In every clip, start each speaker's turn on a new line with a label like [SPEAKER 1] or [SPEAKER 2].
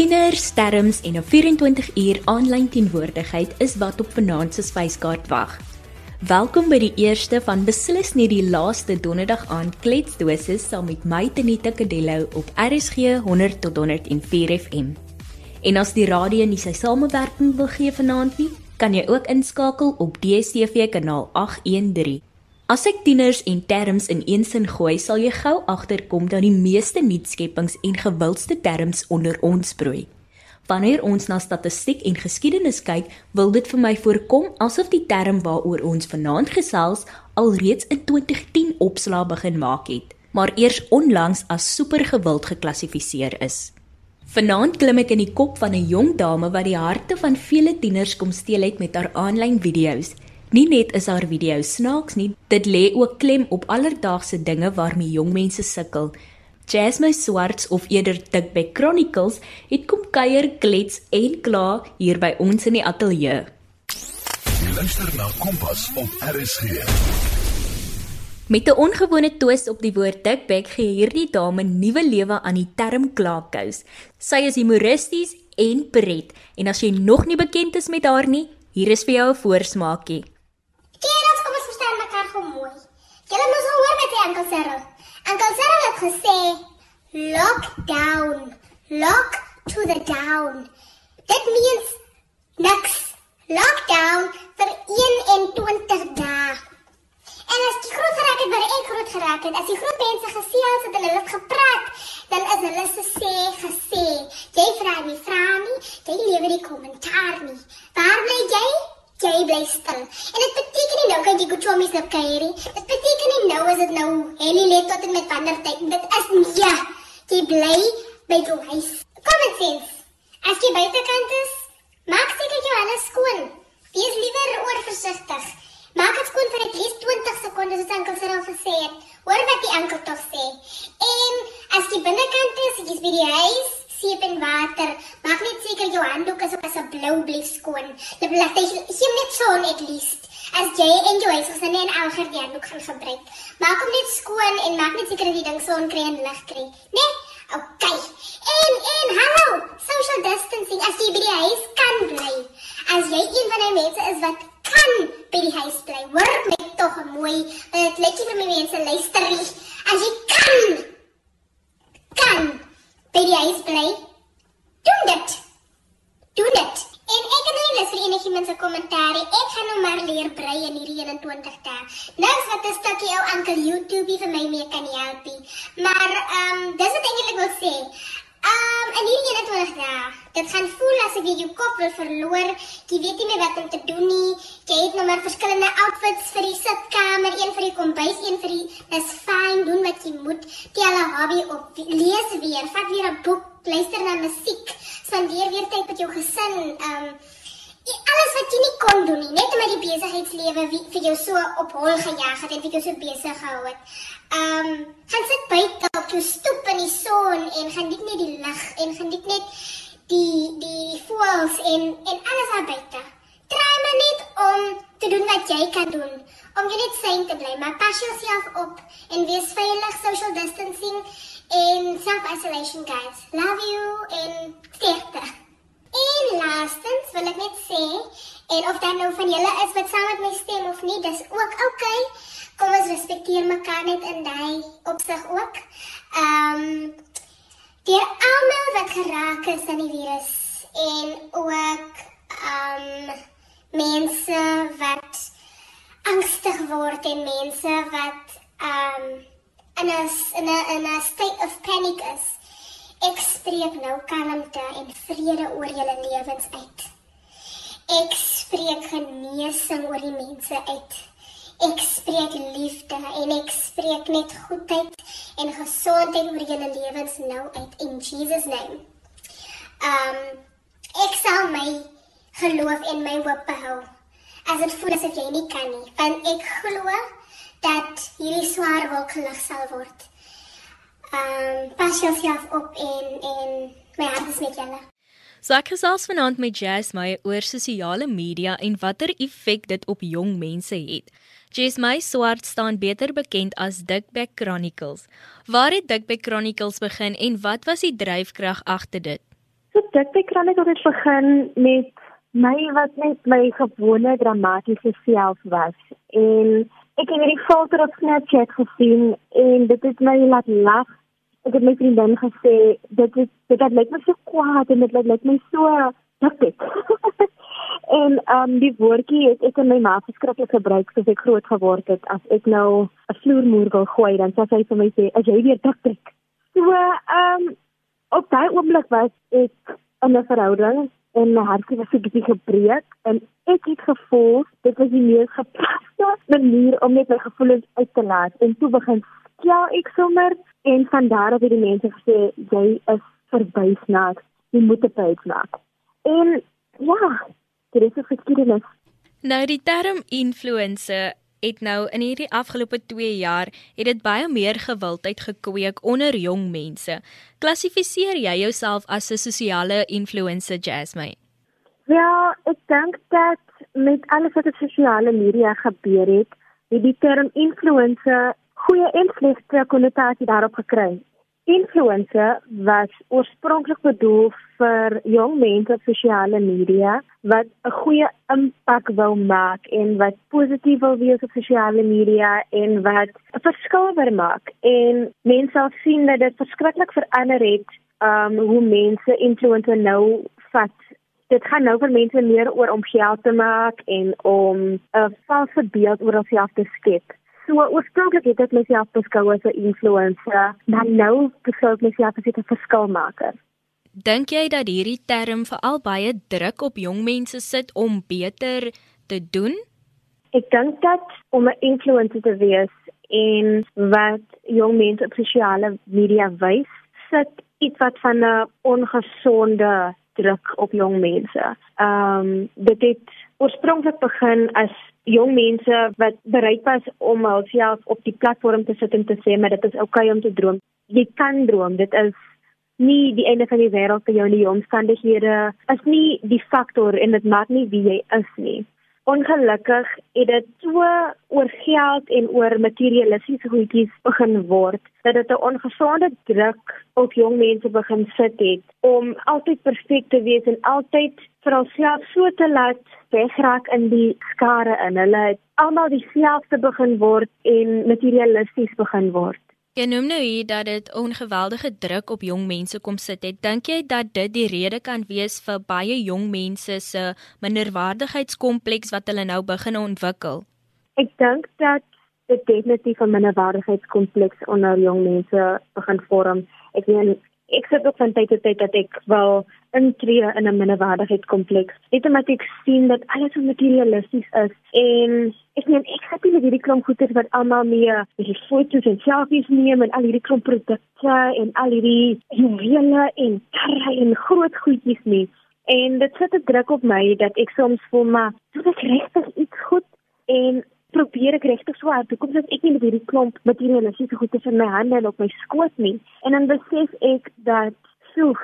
[SPEAKER 1] Tieners, terms en 'n 24 uur aanlyn teenwoordigheid is wat op vanaand se spyskaart wag. Welkom by die eerste van beslis nie die laaste donderdag aan kletsdoses saam met my Tenita Kadello op RSG 100 tot 104 FM. En as die radio nie sy samewerking wil gee vanaand nie, kan jy ook inskakel op DStv kanaal 813. As ek tieners en terms in een sin gooi, sal jy gou agterkom dat die meeste nuutskeppings en gewildste terms onder ons broei. Wanneer ons na statistiek en geskiedenis kyk, wil dit vir my voorkom asof die term waaroor ons vanaand gesels alreeds in 2010 opslaa begin maak het, maar eers onlangs as supergewild geklassifiseer is. Vanaand klim ek in die kop van 'n jong dame wat die harte van vele tieners kom steel het met haar aanlyn video's Nie net is haar video snaaks nie, dit lê ook klem op alledaagse dinge waarmee jong mense sukkel. Jasmine Swarts of eerder Tikbek Chronicles het kom kuier, klets en kla hier by ons in die ateljee.
[SPEAKER 2] Luister na Kompas op RSG.
[SPEAKER 1] Met 'n ongewone twist op die woord Tikbek gee hierdie dame nuwe lewe aan die term klaakous. Sy is humoristies en pret en as jy nog nie bekend is met haar nie, hier is vir jou 'n voorsmaakie.
[SPEAKER 3] Kerels, kom ons verstaan mekaar gou mooi. Julle moes al hoor met die Uncle Cyril. Uncle Cyril het gesê, "Lock down. Lock to the down." Dit means niks. Lockdown vir 21 dae. En as jy groot geraak het, maar ek groot geraak het, as jy groot mense gesels het en hulle het gepraat, dan is hulle se sê gesê. Jy vra nie, vra nie, jy lewer die kommentaar nie. Waar bly jy? jy bly stil. En dit kan jy goed chomies op keirie. Dit beteken nie nou is dit nou Henny let tot en met wanneer tyd. Dit is nie ja. Jy bly by jou huis. Kom dit sins. As jy buitekant is, maak seker jy alles skoon. Wees liewer oorversigtig. Maak dit skoon vir net 20 sekondes soos enkel sê al gesê het. Hoor wat die enkel tog sê. En as jy binnekant is, jy's by die huis, seep en water. Maak net seker jou handdoek is op as 'n blou blik skoon. Dit laat jy hom net son at least. As jy enjoy so sien en al gaan die handdoek gaan gebruik. Maak hom net skoon en maak net seker dat die ding son kry en lig kry. Nee? Okay. En en hallo, social distancing as jy by die huis kan bly. As jy een van die mense is wat kan by die huis bly, hoor my tog mooi. Dit lyk vir my mense luister. As jy kan kan die huis bly. Doen dit. Doen dit. En ek het nou net vir enigiemand se kommentaar. Ek gaan nou maar leer brei in hierdie 21 dae. Nou is wat 'n stukkie ou ankel YouTube vir my mee kan help. Maar ehm um, dis wat ek eintlik wil sê. Ehm um, en hierdie 21 dae, dit gaan voel asof jy jou kop wil verloor. Jy weet nie meer wat om te doen nie. Jy het nou maar verskillende outfits vir die sitkamer, een vir die kombuis, een vir die is fyn, doen wat jy moet. Tel 'n hobby op, lees weer, vat weer 'n boek, luister na musiek, spandeer weer tyd met jou gesin. Ehm um, alles wat jy nie kon doen nie, net omdat die besigheidslewe vir jou so op hol gejaag het en vir jou so besig gehou het. Ehm, um, gaan sit buite op jou stoep in die son en geniet net die lig en geniet net die die voëls en en alles daar buite. Try maar net om te doen wat jy kan doen. Om jy net sien te bly, maar pas jouself op en wees veilig social distancing en self isolation guys. Love you en sterkte. En laastens wil ek net sê en of dan nou van julle is wat saam met my stem of nie, dis ook oukei. Okay. Kom ons respekteer mekaar net in daai opsig ook. Ehm um, die almal wat geraak is aan die virus en ook ehm um, mense wat angstig word en mense wat ehm um, in 'n in 'n in 'n state of panic is. Ek spreek nou kalmte en vrede oor julle lewens uit. Ek spreek genesing oor die mense uit. Ek spreek liefde en ek spreek net goedheid en gesondheid oor julle lewens nou uit in Jesus naam. Um ek sal my geloof en my hoop behou. As dit voel asof jy nie kan nie, want ek glo dat hierdie swaar wolk gelig sal word um, pas jouself op en en my hart is met julle.
[SPEAKER 1] So ek gesels vanaand met Jazz Meyer oor sosiale media en watter effek dit op jong mense het. Jazz Meyer swart staan beter bekend as Dikbek Chronicles. Waar het Dikbek Chronicles begin en wat was die dryfkrag agter dit?
[SPEAKER 4] So dit ek kan net altyd begin met my wat net my gewone dramatiese self was en ek het hierdie foto op Snapchat gesien en dit het my laat lag. Ek het my vriendin gesê dit is dit lyk my so kwaad en dit lyk my so dik. en um die woordjie het ek in my ma verskriklik gebruik soos ek groot geword het as ek nou 'n vloermuur wil gooi dan sê sy vir my sê as jy weer dik. So um op daai oomblik was ek in 'n verhouding en my hart was so bietjie gebreek en ek het gevoel dit was die mees gepaste manier om net my gevoelens uit te laat en toe begin ja ek sommer en van daar af het die mense gesê jy is verbysnaak jy moet dit uitmaak en ja dit is 'n geskiedenis
[SPEAKER 1] nou die term influencer het nou in hierdie afgelope 2 jaar het dit baie meer gewildheid gekweek onder jong mense. Klassifiseer jy jouself as 'n sosiale influencer, Jasmine?
[SPEAKER 4] Ja, ek dink dat met alles wat op sosiale media gebeur het, het die term influencer goeie en slegte konnotasie daarop gekry. Influencer was oorspronklik bedoel vir jong mense op sosiale media wat 'n goeie impak wil maak en wat positief wil wees op sosiale media en wat 'n verskil wil maak. En mense sal sien dat dit verskriklik verander het um hoe mense influencer nou vat. Dit gaan nou vir mense meer oor om geld te maak en om 'n valse beeld oor hulself te skep. So oorspronklik het ek myself beskou as 'n influencer, maar nou beskou ek myself as 'n verskilmaker.
[SPEAKER 1] Dink jy dat hierdie term veral baie druk op jong mense sit om beter te doen?
[SPEAKER 4] Ek dink dat om 'n influencer te wees en wat jong mense op sosiale media wys, sit iets wat van 'n ongesonde druk op jong mense. Ehm um, dit het oorspronklik begin as jong mense wat bereid was om hulself op die platform te sit en te sê maar dit is oukei okay om te droom. Jy kan droom. Dit is nie die einde van die wêreld vir jou nie. Omstandighede is nie die faktor en dit maak nie wie jy is nie. Ongelukkig het dit so oor geld en oor materialistiese goedjies begin word dat dit 'n ongesonde druk op jong mense begin sit het om altyd perfek te wees en altyd vir hulself so te laat wegraak in die skare in. Hulle het almal dieselfde begin word en materialisties begin word.
[SPEAKER 1] Jy noem nou hier dat dit ongeweldige druk op jong mense kom sit het. Dink jy dat dit die rede kan wees vir baie jong mense se minderwaardigheidskompleks wat hulle nou begin ontwikkel?
[SPEAKER 4] Ek dink dat dit definitief 'n minderwaardigheidskompleks onder jong mense begin vorm. Ek meen ek sit ook van tyd tot tyd dat ek wel intree in 'n minderwaardigheidskompleks. Net omdat ek sien dat alles so materialisties is en ek meen ek het nie hierdie klomp goeder wat almal mee hierdie foto's en selfies neem en al hierdie klomp produkte en al hierdie juwele en karre en groot goedjies nie. En dit sit 'n druk op my dat ek soms voel maar doen ek regtig iets goed en probeer ek regtig so hard kom dat ek nie met hierdie klomp materialistiese goede in my hande en op my skoot nie en dan besef ek dat so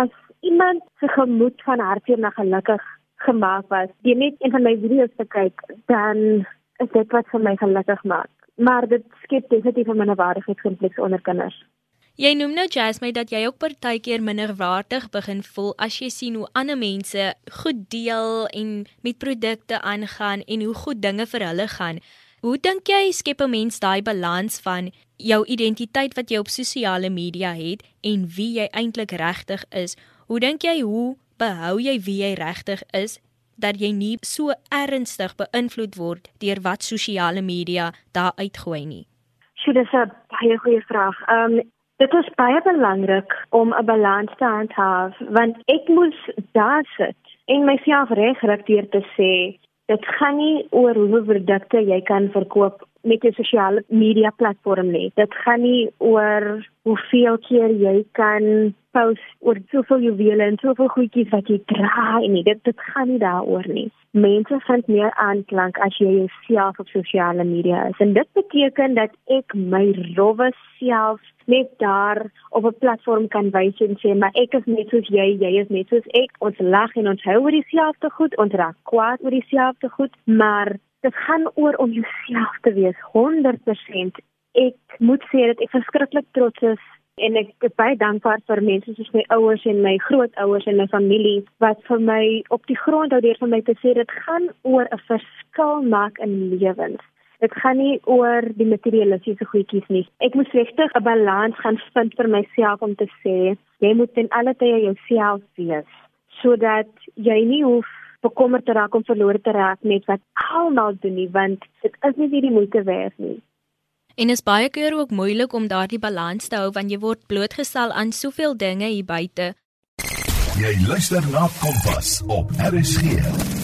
[SPEAKER 4] as iemand se gemoed van hartseer na gelukkig gemaak was jy net een van my video's te kyk dan is dit wat vir my gelukkig maak maar dit skep definitief 'n minderwaardigheidskompleks onder kinders
[SPEAKER 1] Jy noem nou Jasmine dat jy ook partykeer minderwaardig begin voel as jy sien hoe ander mense goed deel en met produkte aangaan en hoe goed dinge vir hulle gaan. Hoe dink jy skep 'n mens daai balans van jou identiteit wat jy op sosiale media het en wie jy eintlik regtig is? Hoe dink jy hoe behou jy wie jy regtig is dat jy nie so ernstig beïnvloed word deur wat sosiale media daar uitgooi nie?
[SPEAKER 4] So dis 'n baie goeie vraag. Ehm um, Dit is baie belangrik om 'n balans te handhaaf want ek moes daar sit en myself regkry deur te sê dit gaan nie oor hoeveel produkte jy kan verkoop met jou sosiale media platform nie. Dit gaan nie oor hoeveel keer jy kan post oor soveel juwele en soveel goedjies wat jy dra nie. Dit dit gaan nie daaroor nie mense vind meer aanklank as jy jouself op sosiale media is. En dit beteken dat ek my rowwe self net daar op 'n platform kan wys en sê, maar ek is net soos jy, jy is net soos ek. Ons lag en ons hou oor dieselfde goed, ons raak kwaad oor dieselfde goed, maar dit gaan oor om jouself te wees 100%. Ek moet sê dat ek verskriklik trots is En ek is baie dankbaar vir mense soos my ouers en my grootouers en my familie wat vir my op die grond hou deur vir my te sê dit gaan oor 'n verskil maak in lewens. Dit gaan nie oor die materialistiese goedjies nie. Ek moet regtig 'n balans gaan vind vir myself om te sê jy moet ten alle tye jouself wees sodat jy nie hoef bekommerd te raak om verlore te raak met wat almal doen nie want dit is nie die moeite werd nie.
[SPEAKER 1] En is baie keer ook moeilik om daardie balans te hou want jy word blootgestel aan soveel dinge hier buite.
[SPEAKER 2] Jy luister na Kompas op RSG.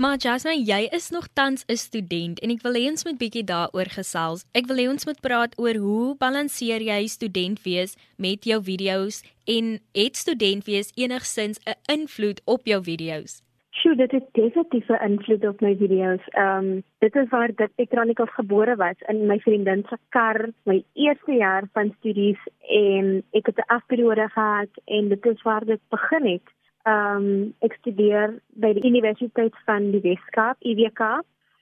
[SPEAKER 1] Maar Jasmine, jy is nog tans 'n student en ek wil hê ons moet bietjie daaroor gesels. Ek wil hê ons moet praat oor hoe balanseer jy student wees met jou video's en het student wees enigsins 'n invloed op jou video's?
[SPEAKER 4] Sjoe, dit het definitief 'n invloed op my video's. Ehm um, dit is waar dit Ekranikos gebore was in my vriendin se kar, my eerste jaar van studies en ek het 'n afperiode gehad en dit is waar dit begin het. Ehm um, ek studeer by die Universiteit van die Weskaap, UWK,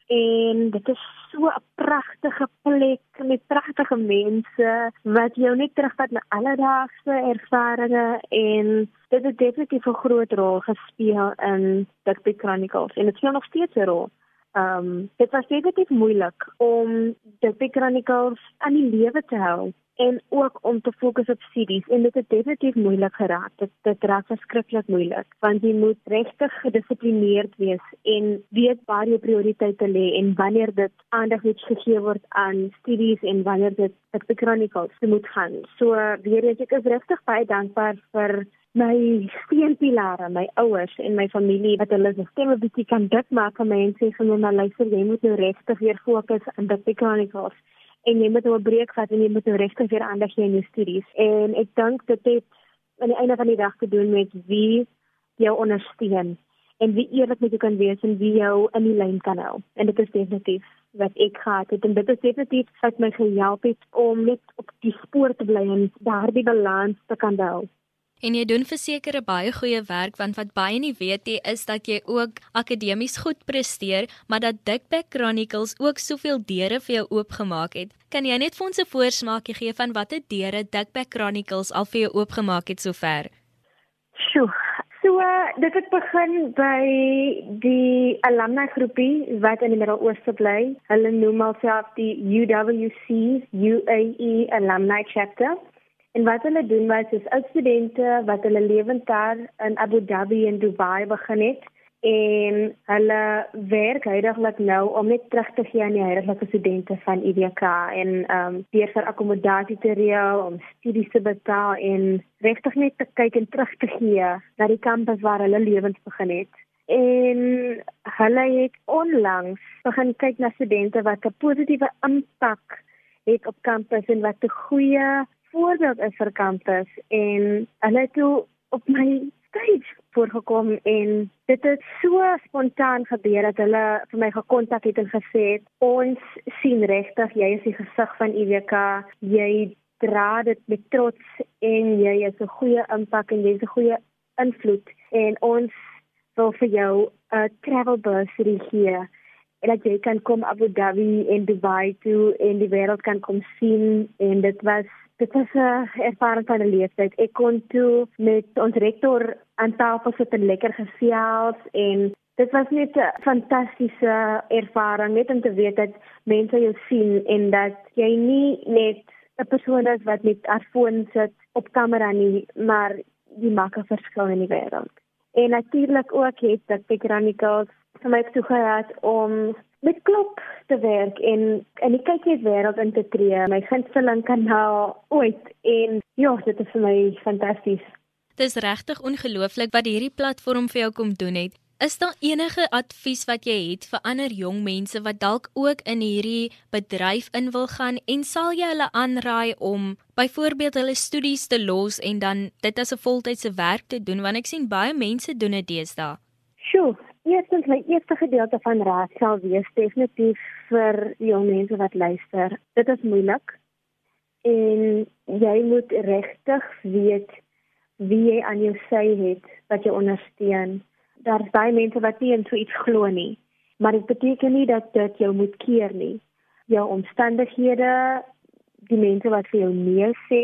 [SPEAKER 4] en dit is so 'n pragtige plek met pragtige mense wat jou net terugvat na alledaagse ervarings en dit het definitief 'n groot rol gespeel in Dikby Chronicles en dit speel nog steeds 'n rol. Um, dit was definitief moeilik om Dikby Chronicles aan die lewe te hou en ook om te fokus op studies en dit het definitief moeilik geraak. Dit dit raak verskriklik moeilik want jy moet regtig gedissiplineerd wees en weet waar jou prioriteite lê en wanneer dit aandag moet gegee word aan studies en wanneer dit ek die chronicles moet gaan. So weer ek is regtig baie dankbaar vir my steunpilare, my ouers en my familie wat hulle se stemme bietjie kan dik maak om mense van my luister jy moet nou regtig weer fokus op die chronicles en jy moet nou 'n breek vat en jy moet nou regtig weer aandag gee aan jou studies. En ek dink dit het aan die einde van die dag te doen met wie jou ondersteun en wie eerlik met jou kan wees en wie jou in die lyn kan hou. En dit is definitief wat ek gehad het en dit is definitief wat my gehelp het om net op die spoor te bly en daardie balans te kan hou.
[SPEAKER 1] En jy doen verseker baie goeie werk want wat baie nie weet jy is dat jy ook akademies goed presteer, maar dat Dickback Chronicles ook soveel deure vir jou oopgemaak het. Kan jy net vir ons 'n voorsmaakie gee van watter deure Dickback Chronicles al vir jou oopgemaak het sover?
[SPEAKER 4] Sjoe. So, dit het begin by die alumni groepie wat in die Midde-Ooste bly. Hulle noem homself die UWC UAE Alumni Chapter. En wat hulle doen was is ou studente wat hulle lewend daar in Abu Dhabi en Dubai begin het en hulle werk heidaglik nou om net terug te gee aan die huidige studente van IWK en ehm um, deur vir akkommodasie te reël om studies te betaal en regtig net te kyk en terug te gee na die kampus waar hulle lewens begin het. En hulle het onlangs begin kyk na studente wat 'n positiewe impak het op kampus en wat 'n goeie voorbeeld is vir kampus en hulle het toe op my stage voorgekom en dit het so spontaan gebeur dat hulle vir my gekontak het en gesê het ons sien regtig jy is die gesig van IWK jy dra dit met trots en jy het 'n goeie impak en jy het 'n goeie invloed en ons wil vir jou 'n travel bursary gee en dat jy kan kom Abu Dhabi en Dubai toe en die wêreld kan kom sien. En dit was dit was 'n ervaring van 'n leeftyd. Ek kon toe met ons rektor aan tafel sit en lekker gesels en dit was net 'n fantastiese ervaring net om te weet dat mense jou sien en dat jy nie net 'n persoon is wat met haar foon sit op kamera nie, maar jy maak 'n verskil in die wêreld. En natuurlik ook het dat Pick Chronicles vir my toegelaat om met klop te werk en en ek kyk net wêreld in te tree. My gunsteling kanaal ooit en ja, dit is vir my fantasties.
[SPEAKER 1] Dit is regtig ongelooflik wat hierdie platform vir jou kom doen het. Is daar enige advies wat jy het vir ander jong mense wat dalk ook in hierdie bedryf in wil gaan en sal jy hulle aanraai om byvoorbeeld hulle studies te los en dan dit as 'n voltydse werk te doen want ek sien baie mense doen dit deesdae?
[SPEAKER 4] Sjoe, Eerstens my eerste gedeelte van raad sal wees definitief vir jong mense wat luister. Dit is moeilik en jy moet regtig weet wie jy aan jou sy het wat jou ondersteun. Daar's baie mense wat nie in so iets glo nie, maar dit beteken nie dat dit jou moet keer nie. Jou omstandighede, die mense wat vir jou nee sê,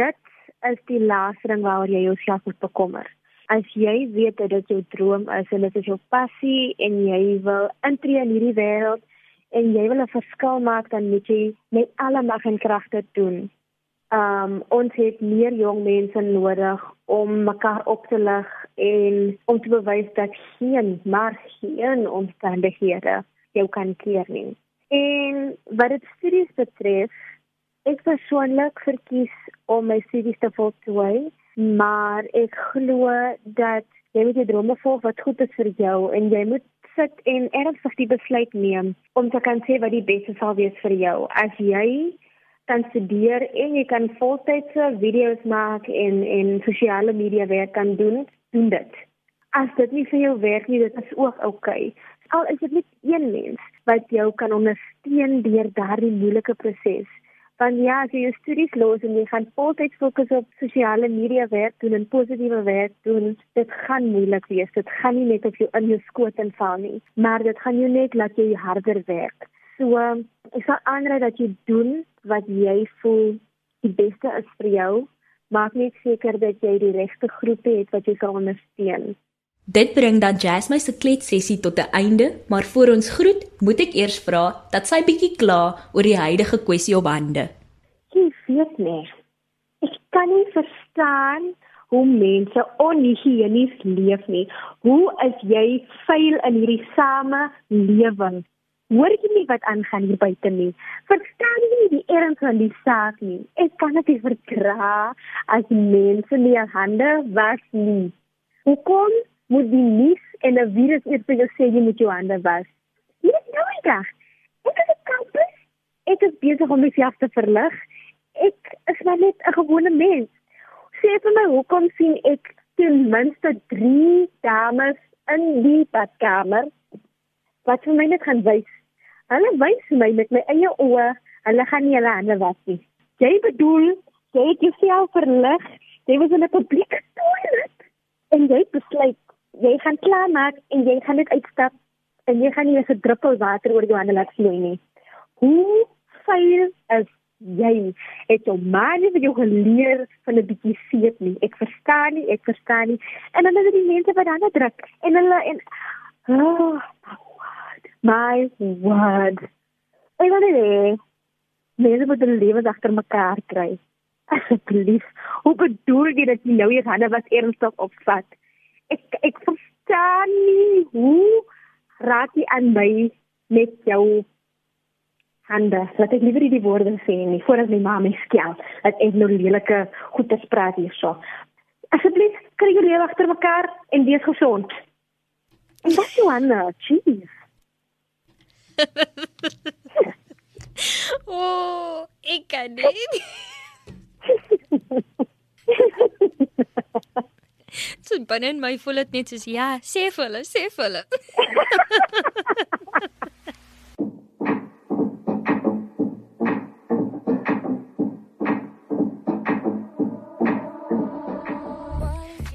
[SPEAKER 4] dit is die laaste ding waaroor jy jouself moet bekommer. As jy weet dat dit jou droom is en dit is jou passie en jy wil intree in hierdie wêreld en jy wil 'n verskil maak dan moet jy met alle mag en kragte doen. Um ons het meer jong mense nodig om mekaar op te lig en om te bewys dat geen maar geen omstandighede jou kan keer nie. En wat dit studies betref, ek persoonlik verkies om my studies te voltooi, maar ek glo dat jy moet jou drome volg wat goed is vir jou en jy moet sit en ernstig die besluit neem om te kan sê wat die beste sal wees vir jou. As jy kan studeer en jy kan voltydse video's maak en en sosiale media werk kan doen, doen dit. As dit nie vir jou werk nie, dit is ook oukei. Okay al is dit net een mens wat jou kan ondersteun deur daardie moeilike proses. Want ja, as jy jou studies los en jy gaan voltyds fokus op sosiale media werk doen en positiewe werk doen, dit gaan moeilik wees. Dit gaan nie net op jou in jou skoot inval nie, maar dit gaan jou net laat jy harder werk. So, um, ek sal aanraai dat jy doen wat jy voel die beste is vir jou. Maak net seker dat jy die regte groepe het wat jy kan ondersteun.
[SPEAKER 1] Dit bring dan Jasmine se kletsessie tot 'n einde, maar voor ons groet, moet ek eers vra dat sy bietjie kla oor die huidige kwessie op hande.
[SPEAKER 4] Ek weet nie. Ek kan nie verstaan hoe mense onhygiënies leef nie. Hoe is jy veil in hierdie samelewing? Hoor jy nie wat aangaan hier buite nie? Verstaan jy nie die erns van die saak nie? Ek kan dit verdra as mense nie hulle hande was nie. Hoekom moet die nuus en 'n virus eers vir jou sê jy moet jou hande was. Jy is nou reg. Ek is op kampus. Ek is besig om myself te verlig. Ek is maar net 'n gewone mens. Sê vir my hoekom sien ek ten minste 3 dames in die badkamer wat vir my net gaan wys. Hulle wys my met my eie oë, hulle gaan nie hulle hande was nie. Jy bedoel jy het jouself verlig. Jy was in 'n publieke toilet en jy besluit jy gaan klaar maak en jy gaan net uitstap en jy gaan nie eens 'n druppel water oor jou hande laat vloei nie. Hoe vuil is jy? Het jou ma nie vir jou geleer van 'n bietjie seep nie? Ek verstaan nie, ek verstaan nie. En dan is die mense wat dan druk en hulle en oh, my word. Ek wil net mense moet hulle lewens agter mekaar kry. Asseblief, hoe bedoel jy dat jy nou jou hande was ernstig opvat? Ek ek verstaan nie hoe raak jy aan my met jou hande. Laat ek liever die woorde sê nie voordat my ma my skel. Dat ek nou lelike goed te spraak hierso. Asseblief, kry julle lewe agter mekaar en wees gesond. En wat jy aan, jeez.
[SPEAKER 5] o, oh, ek kan nie. So binne in my voel dit net soos ja, sê vir hulle, sê vir hulle.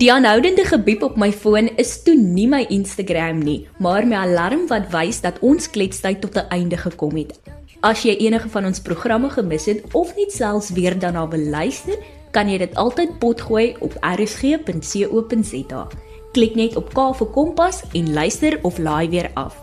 [SPEAKER 1] Die aanhoudende gebiep op my foon is toe nie my Instagram nie, maar my alarm wat wys dat ons kletstyd tot 'n einde gekom het. As jy enige van ons programme gemis het of net selfs weer daarna beluister, kan jy dit altyd potgooi op rsg.co.za. Klik net op K vir Kompas en luister of laai weer af.